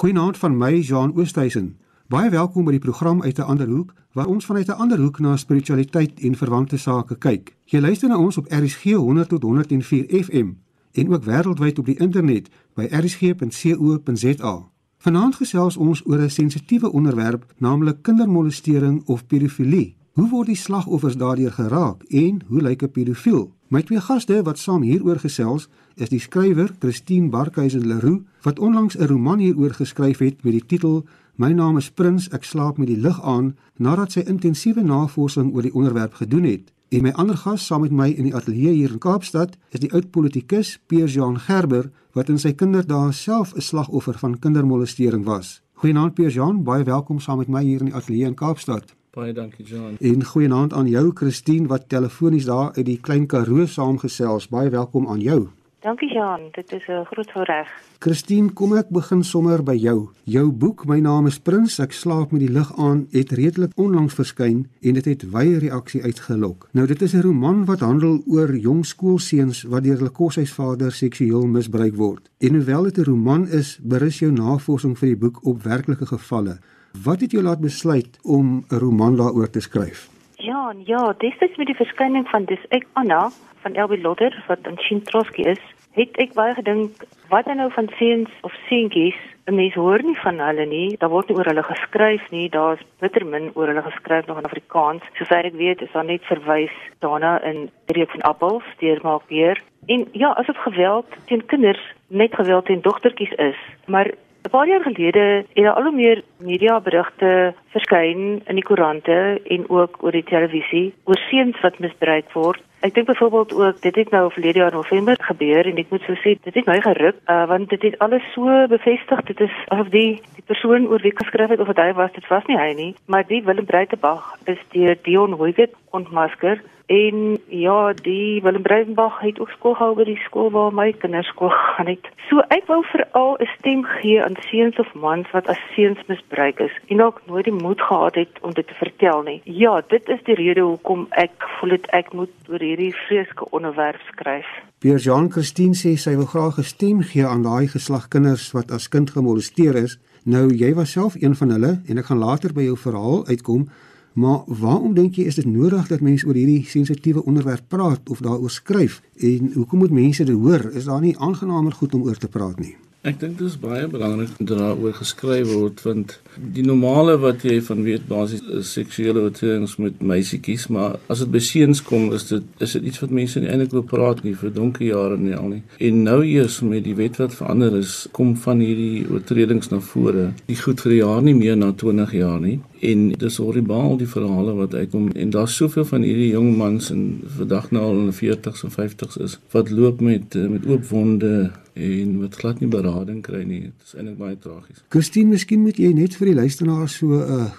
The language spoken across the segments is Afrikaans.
Goeienaand van my, Jean Oosthuizen. Baie welkom by die program uit 'n ander hoek waar ons vanuit 'n ander hoek na spiritualiteit en verwante sake kyk. Jy luister na ons op RSG 100 tot 104 FM en ook wêreldwyd op die internet by rsg.co.za. Vanaand gesels ons oor 'n sensitiewe onderwerp, naamlik kindermolestering of pedofilie. Hoe word die slagoffers daardeur geraak en hoe lyk 'n pedofiel? My twee gaste wat saam hieroor gesels, is die skrywer Christine Barkhuizen Leroux wat onlangs 'n roman hieroor geskryf het met die titel My naam is Prins, ek slaap met die lig aan nadat sy intensiewe navorsing oor die onderwerp gedoen het. En my ander gas saam met my in die ateljee hier in Kaapstad is die oud politikus Pierre-Jean Gerber wat in sy kinderdae self 'n slagoffer van kindermolestering was. Goeienaand Pierre-Jean, baie welkom saam met my hier in die ateljee in Kaapstad. Baie dankie John. En goeienaand aan jou Christine wat telefonies daar uit die Klein Karoo saamgesels. Baie welkom aan jou. Dankie Jan, dit is 'n groot voorreg. Christine, kom ek begin sommer by jou. Jou boek, My naam is Prins, ek slaap met die lig aan, het redelik onlangs verskyn en dit het wye reaksie uitgelok. Nou dit is 'n roman wat handel oor jong skoolseuns wat deur hulle koshuisvader seksueel misbruik word. En hoewel dit 'n roman is, berus jou navorsing vir die boek op werklike gevalle. Wat het jou laat besluit om 'n roman daaroor te skryf? Ja, ja, is met die verskyning van dis ek Anna van Elbe Lotter wat in Chintroski is, het ek baie gedink wat nou van seuns of seentjies, 'n mens hoor nie van hulle nie, daar word nie oor hulle geskryf nie, daar's bitter min oor hulle geskryf nog in Afrikaans. Sover ek weet, is daar net verwys daarna in Reek van Appels, deur maak weer. En ja, asof geweld teen kinders net geweld teen dogtertjies is, maar 'n paar jaar gelede het daar al hoe meer mediaberigte verskyn in die koerante en ook oor die televisie oor seuns wat misbruik word. Ek dink byvoorbeeld ook dit het nou verlede jaar November gebeur en ek moet so sê dit het my geruk uh, want dit het alles so bevestig dit is of die die persoon oor wie geskryf het of dit hy was dit was nie hy nie maar die Willem Breitenberg is deur Dion Hoyget ontmasker En ja, die Willem Breitenberg het ook skool gehou by die skool waar my kinders skool gaan het. So ek wou veral 'n stem gee aan seuns of mans wat as seuns misbruik is en ook nooit die moed gehad het om dit te vertel nie. Ja, dit is die rede hoekom ek voel dit ek moet oor hierdie vreeslike onderwerp skryf. Pierre Jean Christine sê sy wil graag 'n stem gee aan daai geslag kinders wat as kind gemolesteer is. Nou jy was self een van hulle en ek gaan later by jou verhaal uitkom. Maar waarom dink jy is dit nodig dat mense oor hierdie sensitiewe onderwerp praat of daaroor skryf? En hoekom moet mense dit hoor? Is daar nie aangenaamer goed om oor te praat nie? Ek dink dit is baie belangrik dat daaroor geskryf word want die normale wat jy van weet basies seksuele oortredings met meisietjies, maar as dit by seuns kom, is dit is dit iets wat mense nie eintlik wil praat nie vir donker jare nie al nie. En nou eers met die wet wat verander is, kom van hierdie oortredings na vore. Die goed vir die jaar nie meer na 20 jaar nie en dis horribaal die verhale wat uitkom en daar's soveel van hierdie jong mans en vandag nou al in die 40s en 50s is wat loop met met oop wonde en wat glad nie berading kry nie. Dit is eintlik baie tragies. Christine, miskien moet jy net vir die luisteraars so 'n uh,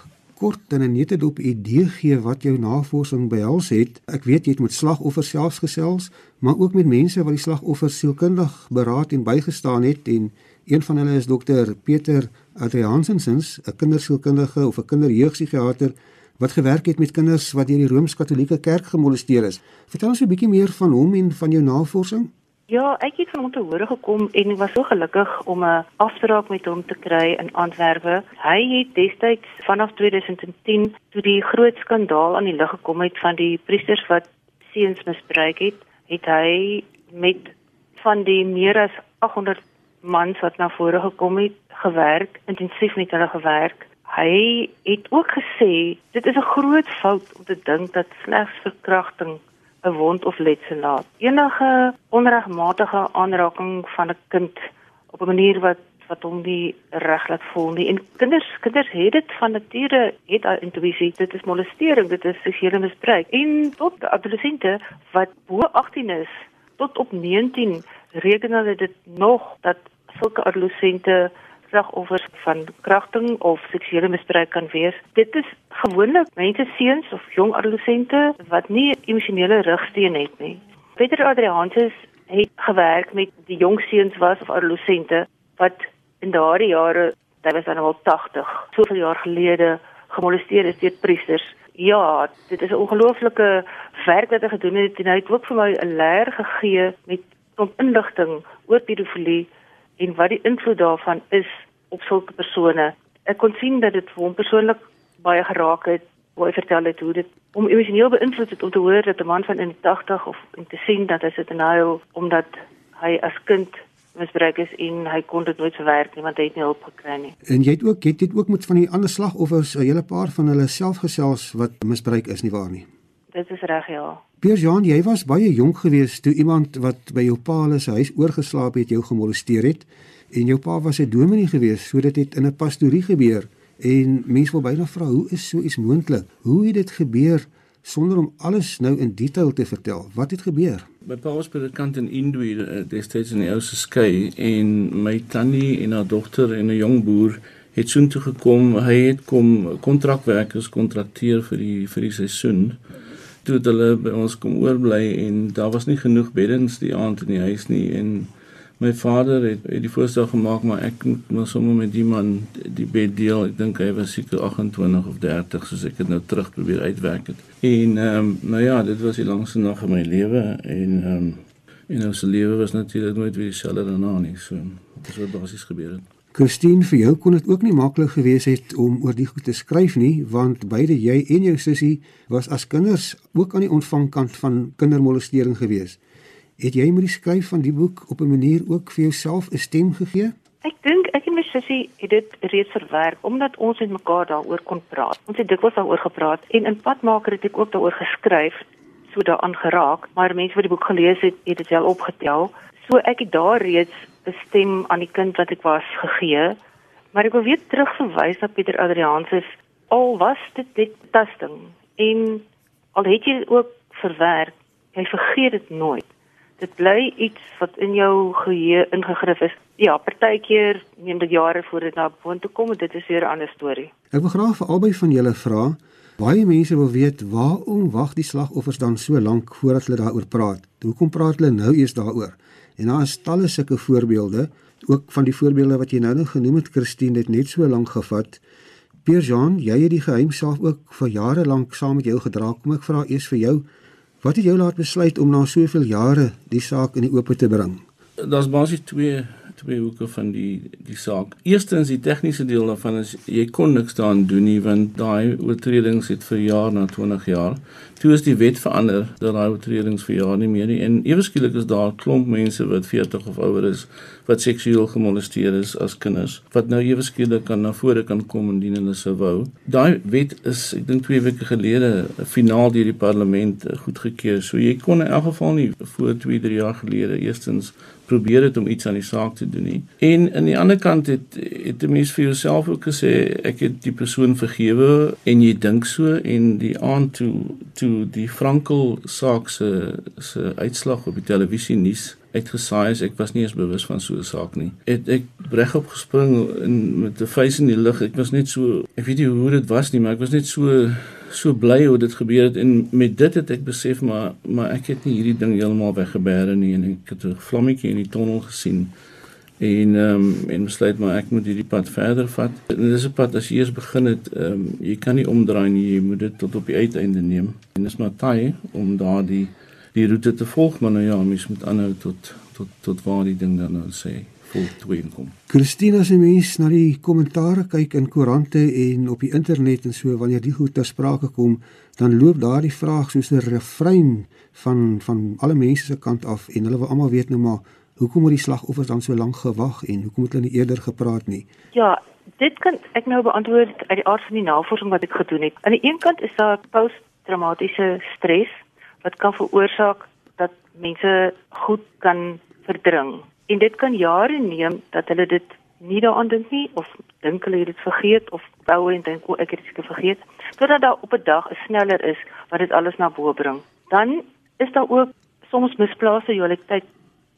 kort en 'n nette dop idee gee wat jou navorsing behels het. Ek weet jy het met slagoffers selfs gesels, maar ook met mense wat die slagoffers sielkundig beraad en bygestaan het en een van hulle is dokter Pieter Adriansens, 'n kindersielkundige of 'n kinderjeugpsigiater wat gewerk het met kinders wat deur die Rooms-Katolieke Kerk gemolesteer is. Vertel ons 'n bietjie meer van hom en van jou navorsing. Ja, ek het van hom te hore gekom en ek was so gelukkig om 'n afspraak met hom te kry in Antwerpe. Hy het destyds vanaf 2010 toe die groot skandaal aan die lig gekom het van die priesters wat seuns misbruik het, het hy met van die meer as 800 mans wat na vore gekom het, gewerk, intensief met hulle gewerk. Hy het ook gesê dit is 'n groot fout om te dink dat slegs verkrachting 'n wond of letsel laat. Enige onregmatige aanraking van 'n kind op 'n manier wat wat hom nie reg laat voel nie. En kinders, kinders het dit van nature, het daai intuïsie, dit is molestering, dit is seksuele misbruik. En tot adolessente wat bo 18 is tot op 19 reken hulle dit nog dat sulke adolessente slagoffers van kragting of seksuele misbruik kan wees. Dit is gewoonlik mense seuns of jong adolessente wat nie emosionele rugsteun het nie. Peter Adrianus het gewerk met die jong seuns was of adolessente wat in daardie jare, dit was dan al 80, soveel jaar gelede gemolesteer is deur priesters. Ja, dit is 'n ongelooflike werk wat hy gedoen het en hy het ook vir my 'n leer gegee met inligting oor pedofilie en wat die invloed daarvan is op sulke persone. Ek kon sien dat dit vir hom persoonlik baie geraak het. Hoe hy vertel het hoe dit om emosioneel beïnvloed het om te hoor dat 'n man van in die 80 of om te sien dat hy sit in huil omdat hy as kind misbruik is en hy kon dit nooit verwerk nie want hy het nie hulp gekry nie. En jy het ook het dit ook met van die ander slagoffers 'n hele paar van hulle selfgesels wat misbruik is nie waar nie. Dit is reg ja. Piers Jan, jy was baie jonk geweest toe iemand wat by jou pa se huis oorgeslaap het jou gemolesteer het en jou pa was 'n dominee geweest, so dit het in 'n pastorie gebeur en mense wil byna vra hoe is so iets moontlik? Hoe het dit gebeur sonder om alles nou in detail te vertel? Wat het gebeur? My pa was predikant in Indue uh, destyds in die ou se skei en my tannie en haar dogter en 'n jong boer het soheen toe gekom. Hy het kom kontrakwerkers kontrakteer vir die vir die seisoen. Toe het hulle by ons kom oorbly en daar was nie genoeg beddens die aand in die huis nie en My vader het, het die voorstel gemaak maar ek moet maar sommer met die man die bed deel. Ek dink hy was seker 28 of 30 soos ek dit nou terug probeer uitwerk het. En ehm um, nou ja, dit was die langste nag in my lewe en ehm um, en ons lewe was natuurlik nooit weer dieselfde daarna nie. So dis wat basies gebeur het. Christine, vir jou kon dit ook nie maklik gewees het om oor die goed te skryf nie, want beide jy en jou sussie was as kinders ook aan die ontvangkant van kindermolestering geweest. Het jy met die skryf van die boek op 'n manier ook vir jouself 'n stem gegee? Ek dink ek en my sussie het dit reeds verwerk omdat ons met mekaar daaroor kon praat. Ons het dikwels daaroor gepraat en in Padmaker het ek ook daaroor geskryf, so daaraan geraak, maar mense wat die boek gelees het, het dit wel opgetel. So ek het daar reeds 'n stem aan die kind wat ek was gegee. Maar ek wil weer terugverwys na Pieter Adrianse al was dit net tasting en al het jy ook verwerk, jy vergeet dit nooit dit bly iets wat in jou geheue ingegrif is. Ja, partykeer neem dit jare voor dit na boontoe kom en dit is weer 'n ander storie. Ek wil graag vir albei van julle vra, baie mense wil weet waarom wag die slagoffers dan so lank voordat hulle daaroor praat? Hoekom praat hulle nou eers daaroor? En daar is talle sulke voorbeelde, ook van die voorbeelde wat jy nou nog genoem het, Christine, dit net so lank gevat. Pierre Jean, jy het die geheim self ook vir jare lank saam met jou gedra. Kom ek vra eers vir jou, Wat het jou laat besluit om na soveel jare die saak in die oop te bring? Daar's basies twee twee hoeke van die die saak. Eerstens die tegniese deel daarvan is jy kon niks daaraan doen nie want daai oortredings het vir jaar na 20 jaar. Toe is die wet verander dat daai oortredings vir jaar nie meer nie en ewe skielik is daar klomp mense wat 40 of ouer is wat seksueel gemolesteer is as kinders wat nou ewe skielik kan na vore kan kom indien hulle sou wou. Daai wet is ek dink 2 weke gelede finaal deur die parlement goedgekeur. So jy kon in elk geval nie voor 2, 3 jaar gelede eerstens probeer het om iets aan die saak te doen nie. En aan die ander kant het het 'n mens vir jouself ook gesê ek het die persoon vergewe en jy dink so en die aand toe toe die Frankel saak se se uitslag op die televisie nuus uitgesaai is ek was nie eens bewus van so 'n saak nie. Het ek reg op gespring in met 'n vuis in die lug. Ek was net so ek weet nie hoe dit was nie, maar ek was net so so bly hoe dit gebeur het en met dit het ek besef maar maar ek het nie hierdie ding heeltemal weggebêre nie en ek het 'n vlammetjie in die tonnel gesien en ehm um, en besluit maar ek moet hierdie pad verder vat. En dis 'n pad as jy eers begin het, ehm um, jy kan nie omdraai nie, jy moet dit tot op die uiteinde neem. En dis maar taai om daardie die roete te volg, maar nou ja, mens moet aanhou tot tot tot waar die ding dan nou sê voltooi kom. Christina se mens na die kommentare kyk in koerante en op die internet en so wanneer die goed ter sprake kom, dan loop daardie vraag soos 'n refrein van van alle mense se kant af en hulle wil almal weet nou maar hoekom het die slagoffers dan so lank gewag en hoekom het hulle nie eerder gepraat nie? Ja, dit kan ek nou beantwoord uit die aard van die navorsing wat ek gedoen het. Aan die een kant is daar posttraumatiese stres wat kan veroorsaak dat mense goed kan verdring En dit kan jare neem dat hulle dit nie daaraan dink nie of dink hulle het dit vergeet of bou en dink o, ek het dit vergeet. Totdat daar op 'n dag 'n sneller is wat dit alles na bo bring. Dan is daar ook soms misplaaste lojaliteit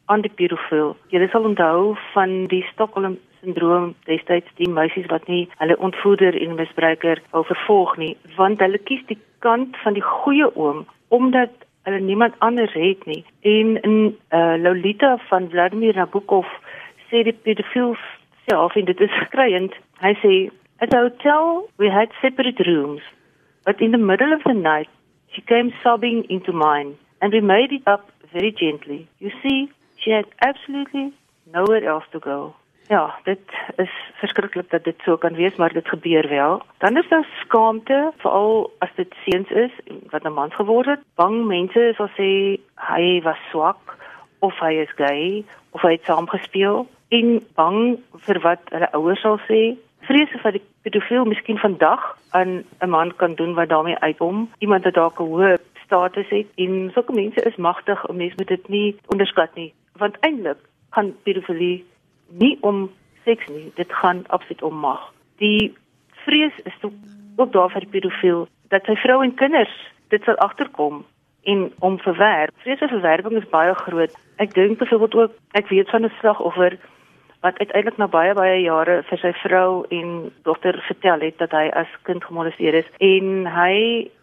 aan die pedofiel. Jy sal onthou van die Stockholm sindroom destyds die meisies wat nie hulle ontvoerder en misbruiker wou vervolg nie, want hulle kies die kant van die goeie oom omdat hulle niemand anders het nie. En in uh, Lolita van Vladimir Nabokov sê die pedofiel self en dit is skreiend. Hy sê at the hotel we had separate rooms, but in the middle of the night she came sobbing into mine and we made it up very gently. You see, she had absolutely nowhere else to go. Ja, dit is verskriklik dat dit so kan wees, maar dit gebeur wel. Dan is daar skaamte, veral as dit seuns is wat 'n man geword het. Bang mense sal sê hy was swak of hy is gay of hy het saamgespeel en bang vir wat hulle ouers sal sê. Vrees vir die pedofiel miskien vandag aan 'n man kan doen wat daarmee uitkom. Iemand wat dalk 'n hoë status het en sulke mense is magtig, 'n mens moet dit nie onderskat nie, want eintlik gaan pedofilie nie om seks nie, dit gaan absoluut om mag. Die vrees is ook, ook daar vir die pedofiel dat sy vrou en kinders dit sal agterkom en om verwerp. Vrees vir verwerping is baie groot. Ek dink byvoorbeeld ook ek weet van 'n slagoffer wat uiteindelik na baie baie jare vir sy vrou en dogter vertel het dat hy as kind gemolesteer is en hy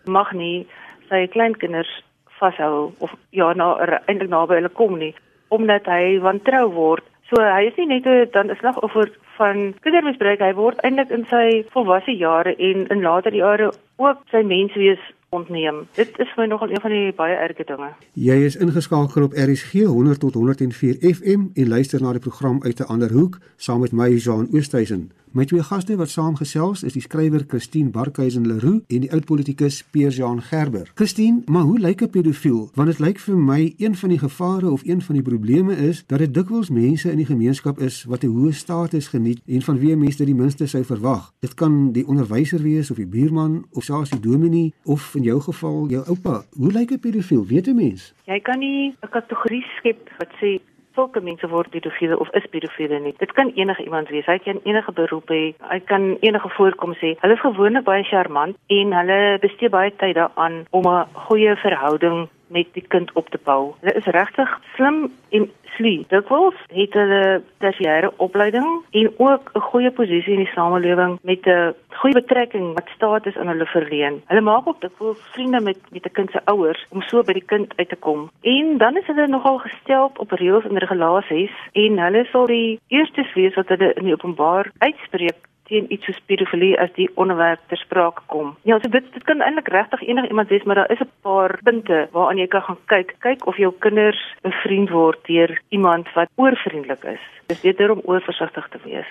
mag nie sy kleinkinders vashou of ja na eintlik naby hulle kom nie omdat hy wantrou word. So hy is nie net 'n dan 'n slagoffer van kindermisbruik, hy word eintlik in sy volwasse jare en in later jare ook sy menswees ontneem. Dit is vir my nogal een van die baie erge dinge. Jy is ingeskakel op RSG 100 tot 104 FM en luister na die program uit 'n ander hoek saam met my Jean Oosthuizen. My twee gaste wat saamgesels is die skrywer Christine Barkhuizen Leroux en die oud politikus Pierre-Jean Gerber. Christine, maar hoe lyk 'n pedofiel? Want dit lyk vir my een van die gevare of een van die probleme is dat dit dikwels mense in die gemeenskap is wat 'n hoë status geniet en van wie mense die minste sou verwag. Dit kan die onderwyser wees of die buurman of selfs die dominee of in jou geval jou oupa. Hoe lyk 'n pedofiel? Weet 'n mens? Jy kan nie 'n kategorie skep wat sê sulke mense word pedofiele of is pedofiele nie. Dit kan enige iemand wees. Hy kan enige beroep hê. Hy kan enige voorkoms hê. Hulle is gewoonlik baie charmant en hulle bestee baie tyd daaraan om 'n goeie verhouding met die kind op te bou. Hulle is regtig slim en slie. Dit wels het hulle tersiêre opleiding en ook 'n goeie posisie in die samelewing met 'n goeie betrekking wat staat is aan hulle verleen. Hulle maak ook dit wil vriende met met 'n kind se ouers om so by die kind uit te kom. En dan is hulle nogal gestel op reëls en regulasies en hulle sal die eerstes wees wat hulle in die openbaar uitspreek teen iets soos pedofilie as die onderwerp ter sprake kom. Ja, so dit dit kan eintlik regtig enige iemand wees, maar daar is 'n paar punte waaraan jy kan gaan kyk. Kyk of jou kinders bevriend word deur iemand wat oorvriendelik is. Dis beter om oorversigtig te wees.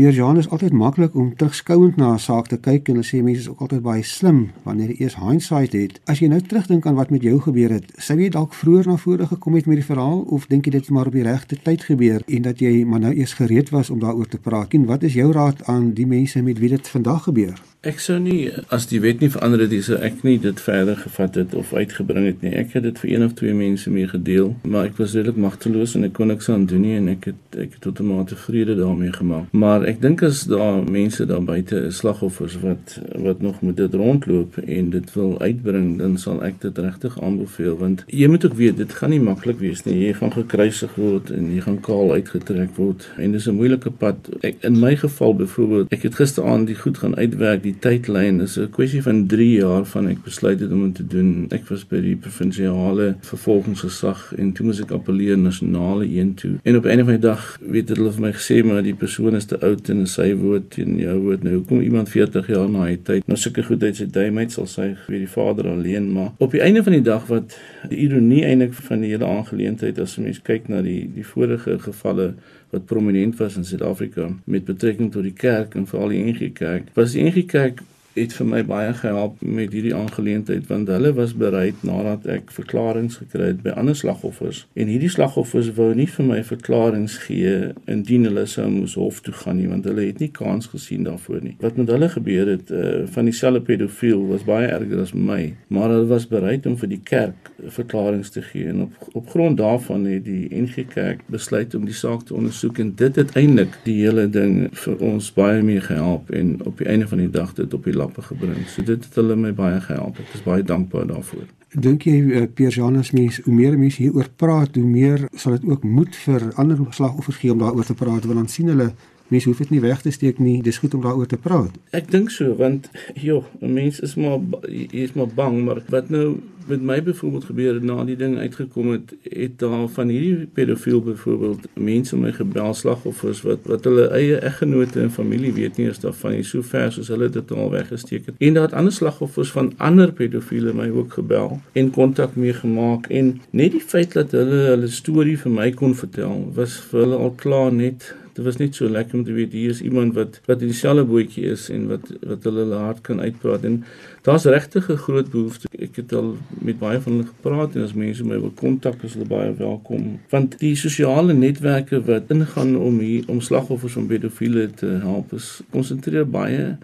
Pierre Jean is altyd maklik om terugskouend na 'n saak te kyk en hulle sê mense is ook altyd baie slim wanneer jy eers hindsight het. As jy nou terugdink aan wat met jou gebeur het, sou jy dalk vroeër na vore gekom het met die verhaal of dink jy dit het maar op die regte tyd gebeur en dat jy maar nou eers gereed was om daaroor te praat? En wat is jou raad aan die mense met wie dit vandag gebeur? Ek sou nie as die wet nie verander het, sou ek nie dit verder gevat het of uitgebring het nie. Ek het dit vir een of twee mense mee gedeel, maar ek was redelik magteloos en ek kon niks aan doen nie en ek het ek het tot 'n mate vrede daarmee gemaak. Maar ek dink as daar mense daar buite is slagoffers wat wat nog met dit rondloop en dit wil uitbring, dan sal ek dit regtig aanbeveel want jy moet ook weet dit gaan nie maklik wees nie. Jy gaan gekruisig word en jy gaan kaal uitgetrek word en dis 'n moeilike pad. Ek in my geval byvoorbeeld, ek het gisteraand die goed gaan uitwerk die tydlyn is 'n kwessie van 3 jaar van ek besluit het om dit te doen. Ek was by die provinsiale vervolgingsgesag en toe moes ek appeleer nasionale een toe. En op 'n of ander dag weet hulle vir my gesê maar die persoon is te oud en sy woord teen jou woord. Nou kom iemand 40 jaar na hy tyd. Nou sulke goed uit sy duimheid sal sy vir die vader alleen maar op die einde van die dag wat die ironie eintlik van die hele aangeleentheid as jy mens kyk na die die vorige gevalle wat prominent was in Suid-Afrika met betrekking tot die kerk en veral die NG Kerk. Was die NG Kerk het vir my baie gehelp met hierdie aangeleentheid want hulle was bereid nadat ek verklaringe gekry het by ander slagoffers. En hierdie slagoffers wou nie vir my verklaringe gee indien hulle sou moes hof toe gaan nie want hulle het nie kans gesien daarvoor nie. Wat met hulle gebeur het uh, van dieselfde pedofiel was baie erger as my maar hulle was bereid om vir die kerk verklaringe te gee. En op op grond daarvan het die NG Kerk besluit om die saak te ondersoek en dit het eintlik die hele ding vir ons baie meer gehelp en op die einde van die dag dit op die lappe gebring. So dit het hulle my baie gehelp. Ek is baie dankbaar daarvoor. Dink jy uh, Piers Janus mens hoe meer mense hieroor praat, hoe meer sal dit ook moed vir ander slagoffers gee om daaroor te praat want dan sien hulle mense hoef dit nie weg te steek nie. Dis goed om daaroor te praat. Ek dink so want joh, 'n mens is maar jy is maar bang, maar wat nou met my byvoorbeeld gebeur het na die ding uitgekom het, het daar van hierdie pedofiel byvoorbeeld mense my gebel slagoffers wat wat hulle eie eggenote en familie weet nie eens daarvan nie, so ver soos hulle dit al weggesteek het. En daar het ander slagoffers van ander pedofiele my ook gebel en kontak mee gemaak en net die feit dat hulle hulle storie vir my kon vertel was vir hulle al klaar net Dit was net so lekker om te weet hier is iemand wat wat in dieselfde bootjie is en wat wat hulle hulle hart kan uitpraat en daar's regtig 'n groot behoefte. Ek het al met baie van hulle gepraat en as mense my wil kontak, is hulle baie welkom. Want die sosiale netwerke wat ingaan om hier om slagoffers van pedofiele te help, is konsentreer baie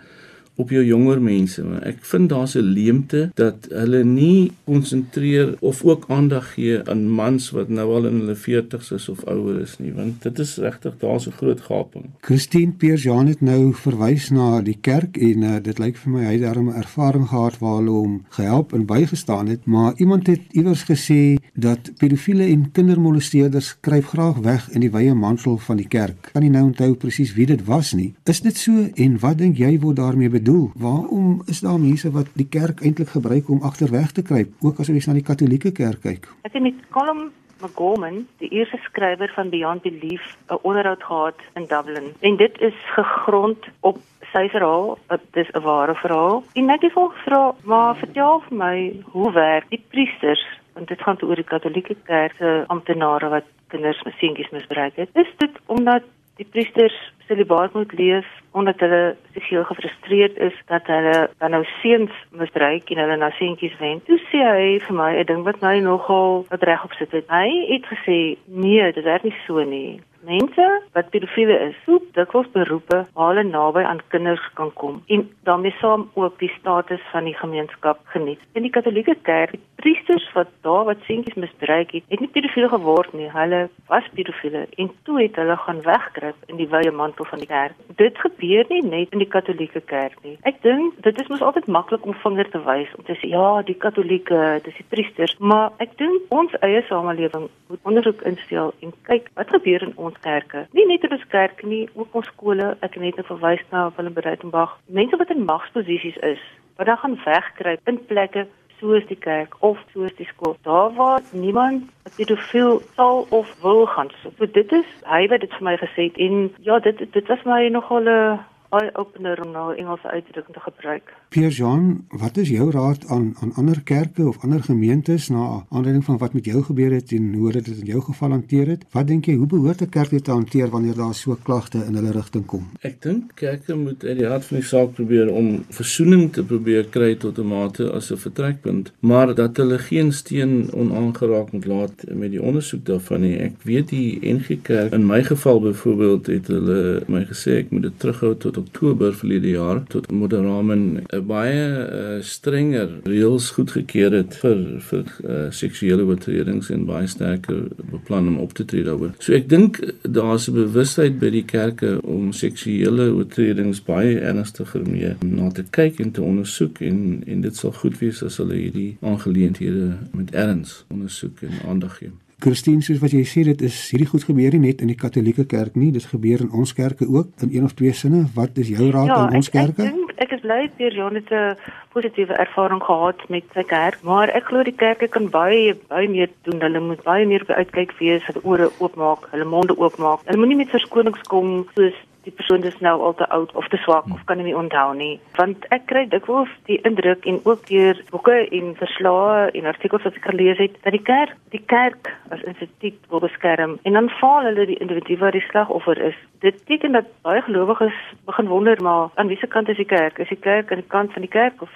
op jou jonger mense. Ek vind daar's 'n leemte dat hulle nie konsentreer of ook aandag gee aan mans wat nou al in hulle 40's is of ouer is nie, want dit is regtig daar's 'n groot gaping. Christine Pierre-Jean het nou verwys na die kerk en uh, dit lyk vir my hy het daarmee ervaring gehad waar hulle hom gehelp en bygestaan het, maar iemand het iewers gesê dat pedofiele en kindermolesteerders skryf graag weg in die wye mantel van die kerk. Kan nie nou onthou presies wie dit was nie. Is dit so en wat dink jy word daarmee bedoel? Waarom is daar mense wat die kerk eintlik gebruik om agterweg te kruip, ook as ons na die Katolieke kerk kyk? Ek het met Colm McGorman, die eerste skrywer van Beyond Belief, 'n onderhoud gehad in Dublin. En dit is gegrond op sy verhaal, dit is 'n ware verhaal. En het hom gevra, "Maar vertel vir my, hoe werk die priesters?" Want dit gaan oor die Katolieke kerk se amptenare wat kinders met seentjies misbruik het. Is dit omdat die priesters celibaat moet leef omdat hulle seksueel gefrustreerd is dat hulle dan nou seuns misbruik en hulle na seentjies wend. Toe sê hy vir my 'n ding wat my nogal wat reg op sit het. Hy het gesê nee, dit werk nie so nie. Mense wat pedofiele is, soek dikwels beroepe waar hulle naby aan kinders kan kom en daarmee saam ook die status van die gemeenskap geniet. In die Katolieke Kerk, die priesters wat daar wat seentjies misbruik het, het nie pedofiele geword nie. Hulle was pedofiele en toe het hulle gaan wegkruip in die wye mantel van die kerk. Dit gebeur nie net in die Katolieke Kerk nie. Ek dink dit is mos altyd maklik om vinger te wys om te sê ja, die Katolieke, dis die priesters, maar ek dink ons eie samelewing moet ondersoek instel en kyk wat gebeur in ons kerke. Nie net in ons kerke nie, ook ons skole. Ek het net verwys na Willem Breitenberg. Mense wat in magsposisies is, wat dan gaan wegkruip in plekke soos die kerk of soos die skool. Daar waar niemand pedofiel sal of wil gaan soek. So dit is hy wat dit vir my gesê het en ja, dit dit was my nogal 'n eye opener om nou Engelse uitdrukking te gebruik. Pierre Jean, wat is jou raad aan aan ander kerke of ander gemeentes na aanleiding van wat met jou gebeur het en hoe dit in jou geval hanteer het? Wat dink jy hoe behoort 'n kerk dit te hanteer wanneer daar so klagte in hulle rigting kom? Ek dink kerke moet uit die hart van die saak probeer om versoening te probeer kry tot 'n mate as 'n vertrekpunt, maar dat hulle geen steen onaangeraak moet laat met die ondersoek daarvan nie. Ek weet die NG Kerk in my geval byvoorbeeld het hulle my gesê ek moet dit terughou tot Oktober verlede jaar tot Moderamen 'n baie uh, strenger reëls goedgekeur het vir vir uh, seksuele oortredings en baie sterker beplan om op te tree daaroor. So ek dink daar's 'n bewustheid by die kerke om seksuele oortredings baie ernstiger mee na te kyk en te ondersoek en en dit sal goed wees as hulle hierdie aangeleenthede met erns ondersoek en aandag gee. Christine, soos wat jy sê, dit is hierdie goed gebeur nie net in die Katolieke kerk nie, dit gebeur in ons kerke ook in een of twee sinne. Wat is jou raad Ja, aan ons ek, ek kerke? dink ek is bly Jan het 'n positiewe ervaring gehad met sy kerk, maar ek glo die kerke kan baie baie meer doen. Hulle moet baie meer op uitkyk wees, hulle ore oopmaak, hulle monde oopmaak. Hulle moenie met verskonings kom soos die persoon is nou al te oud of te swak of kan nie onthou nie. Want ek kry dikwels die indruk en ook deur boeke en verslae en artikels wat ek gelees het dat die kerk die kerk as instituut wil beskerm en dan faal hulle die individu wat die slagoffer is. Dit beteken dat baie gelowiges begin wonder maar aan wiese kant is die kerk? Is die kerk aan die kant van die kerk of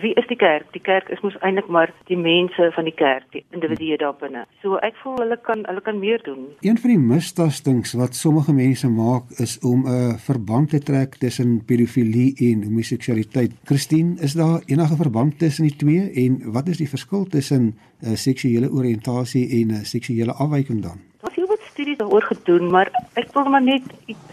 wie is die kerk? Die kerk is mos eintlik maar die mense van die kerk, die individue daar binne. So ek voel hulle kan hulle kan meer doen. Een van die mistastings wat sommige mense maak is om 'n verband te trek tussen pedofilie en homoseksualiteit. Christine, is daar enige verband tussen die twee en wat is die verskil tussen uh, seksuele oriëntasie en uh, seksuele afwyking dan? Daar's heel wat studies daaroor gedoen, maar ek wil maar net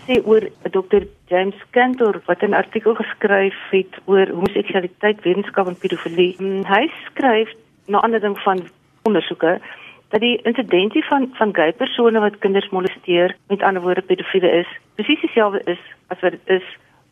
sê oor Dr. James Cantor wat 'n artikel geskryf het oor homoseksualiteit, wetenskap en pedofilie. Hmm, Hy skryf na aanleiding van ondersoeke dat die insidensie van van gay persone wat kinders molesteer, met ander woorde pedofiele is, presies dieselfde is as wat dit is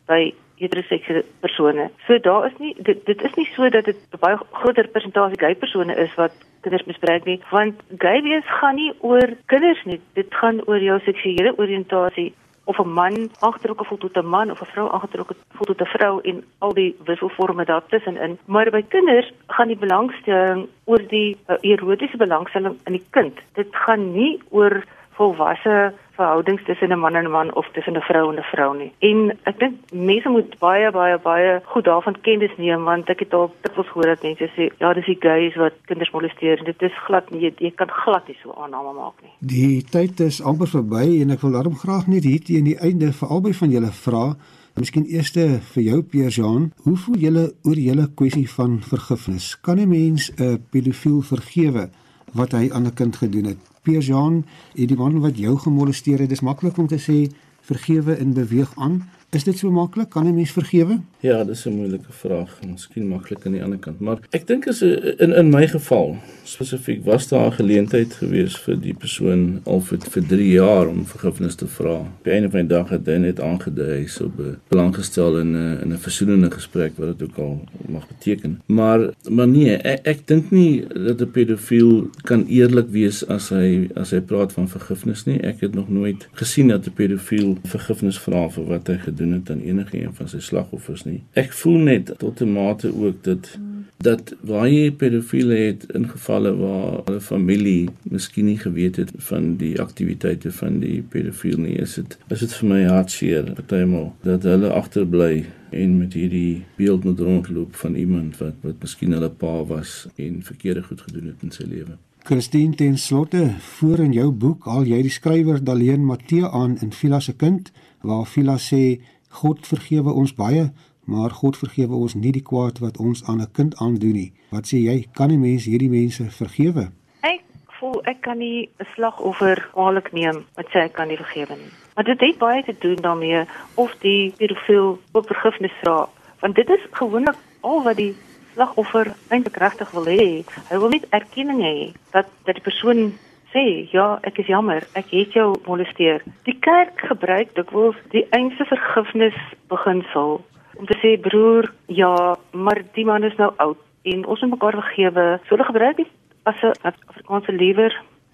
by heteroseksuele persone. So daar is nie dit, dit is nie so dat dit baie groter persentasie gay persone is wat kinders misbruik nie, want gay wees gaan nie oor kinders nie. Dit gaan oor jou seksuele oriëntasie of 'n man aangetrokke voel tot 'n man of 'n vrou aangetrokke voel tot 'n vrou en al die wisselforme daartussenin. Maar by kinders gaan die belangstelling oor die uh, erotiese belangstelling in die kind. Dit gaan nie oor volwasse verhoudings tussen 'n man en 'n man of tussen 'n vrou en 'n vrou nie. En ek dink mense moet baie baie baie goed daarvan kennis neem want ek het al dikwels gehoor dat mense sê ja, dis die gays wat kinders molesteer. Dit is glad nie jy kan glad nie so aanname maak nie. Die tyd is amper verby en ek wil daarom graag net hier teen die einde vir albei van julle vra Miskien eers vir jou Pierre Jean, hoe voel julle oor hele kwessie van vergifnis? Kan 'n mens 'n pedofiel vergewe wat hy aan 'n kind gedoen het? Pierre Jean, die man wat jou gemolesteer het, dis maklik om te sê vergewe en beweeg aan. Is dit so maklik? Kan 'n mens vergewe? Ja, dis 'n moeilike vraag. Miskien maklik aan die ander kant, maar ek dink is in in my geval spesifiek was daar 'n geleentheid gewees vir die persoon al vir vir 3 jaar om vergifnis te vra. Op 'n of ander dag het hy net aangedui hy sou belang gestel in 'n in 'n versoenende gesprek wat dit ook al mag beteken. Maar maar nee, ek, ek dink nie dat 'n pedofiel kan eerlik wees as hy as hy praat van vergifnis nie. Ek het nog nooit gesien dat 'n pedofiel vergifnis vra vir wat hy gedoen het aan enige een van sy slagoffers nie. Ek voel net tot 'n mate ook dat dat waar jy pedofiele het in gevalle waar 'n familie miskien nie geweet het van die aktiwiteite van die pedofiel nie, is dit is dit vir my hartseer partymal dat hulle agterbly en met hierdie beeld moet rondloop van iemand wat wat miskien hulle pa was en verkeerde goed gedoen het in sy lewe. Christine ten slotte, voor in jou boek al jy die skrywer Daleen Matthee aan in Vila se kind waar Vila sê God vergewe ons baie, maar God vergewe ons nie die kwaad wat ons aan 'n kind aandoen nie. Wat sê jy, kan 'n mens hierdie mense vergewe? Ek voel ek kan nie 'n slagoffer kwaadlik neem wat sê ek kan nie vergewe nie. Maar dit het baie te doen daarmee of die pedofiel op vergifnis vra, want dit is gewoonlik al wat die slagoffer eintlik regtig wil hê. Hy wil net erkenning hê dat dat die persoon sê ja, ek is jammer, ek het jou molesteer. Die kerk gebruik dikwels die einste vergifnis beginsel om te sê broer, ja, maar die man is nou oud en ons moet mekaar vergewe. So hulle gebruik dit as 'n Afrikaanse liewer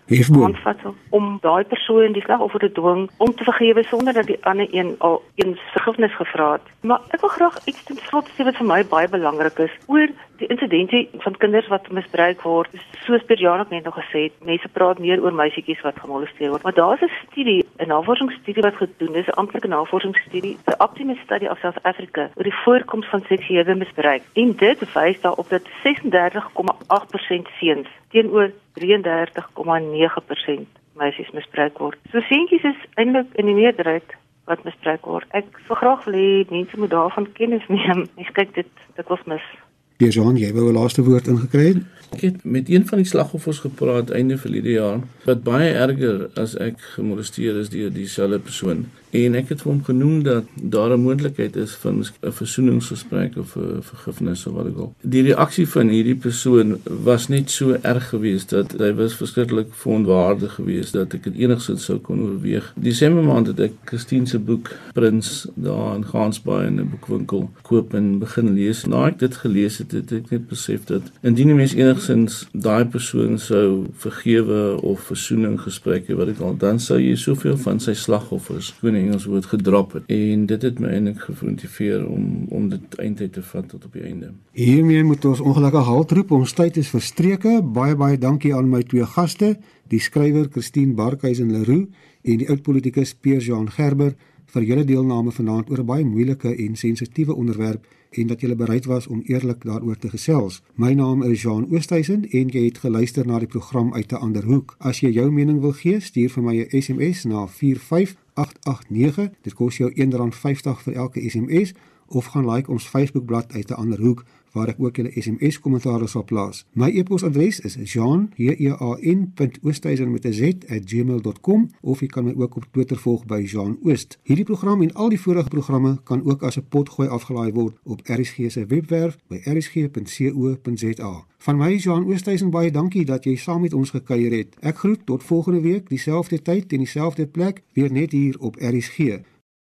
aanvat om daai persoon die slagoffer te dwing om te vergewe sonder dat die ander een al eens vergifnis gevra het. Maar ek wil graag iets ten slotte sê wat vir my baie belangrik is oor die insidente van kinders wat misbruik word. Soos Perjana net nog gesê het, mense praat meer oor meisietjies wat gemolesteer word. Maar daar's 'n studie, 'n navorsingsstudie wat gedoen is, 'n amptelike navorsingsstudie, the Optimist Study of South Africa oor die voorkoms van seksuele misbruik. En dit wys daarop dat 36,8% seuns teenoor 33,9% meisies misbruik word. So seentjies is eintlik in die meerderheid wat misbruik word. Ek sou graag wil hê mense moet daarvan kennis neem. Ek kyk dit dit was mis. Pierre, jy wou 'n laaste woord ingekry het? Ek het met een van die slagoffers gepraat einde verlede jaar wat baie erger as ek gemolesteer is deur dieselfde persoon en ek het vir hom genoem dat daar 'n moontlikheid is van 'n versoeningsgesprek of 'n vergifnis of wat ook al. Die reaksie van hierdie persoon was net so erg geweest dat hy was verskriklik verontwaardig geweest dat ek dit enigsins sou kon oorweeg. Dieselfde maand het ek Christine se boek Prins daar in Gansbaai in 'n boekwinkel koop en begin lees. Na ek dit gelees het, het ek net besef dat indien 'n mens enigsins daai persoon sou vergewe of versoening gesprekke wat ek al dan sou jy soveel van sy slagoffers koning Engels woord gedrop het en dit het my eintlik gemotiveer om om dit eintlik te vat tot op die einde. Hiermee moet ons ongelukkig halt roep. Ons tyd is verstreke. Baie baie dankie aan my twee gaste, die skrywer Christine Barkhuizen Leroux en die oud-politikus Pierre Jean Gerber vir julle deelname vanaand oor 'n baie moeilike en sensitiewe onderwerp en dat julle bereid was om eerlik daaroor te gesels. My naam is Jean Oosthuizen en jy het geluister na die program uit 'n ander hoek. As jy jou mening wil gee, stuur vir my 'n SMS na 45889. Dit kos jou R1.50 vir elke SMS of gaan like ons Facebookblad uit 'n ander hoek waar ek ook julle SMS kommentaar sal plaas. My e-posadres is jean@oosthuizen.gmail.com of jy kan my ook op Twitter volg by Jean Oost. Hierdie program en al die vorige programme kan ook as 'n potgooi afgelaai word op RSG se webwerf by rsg.co.za. Van my Jean Oosthuizen baie dankie dat jy saam met ons gekuier het. Ek groet tot volgende week dieselfde tyd en dieselfde plek weer net hier op RSG.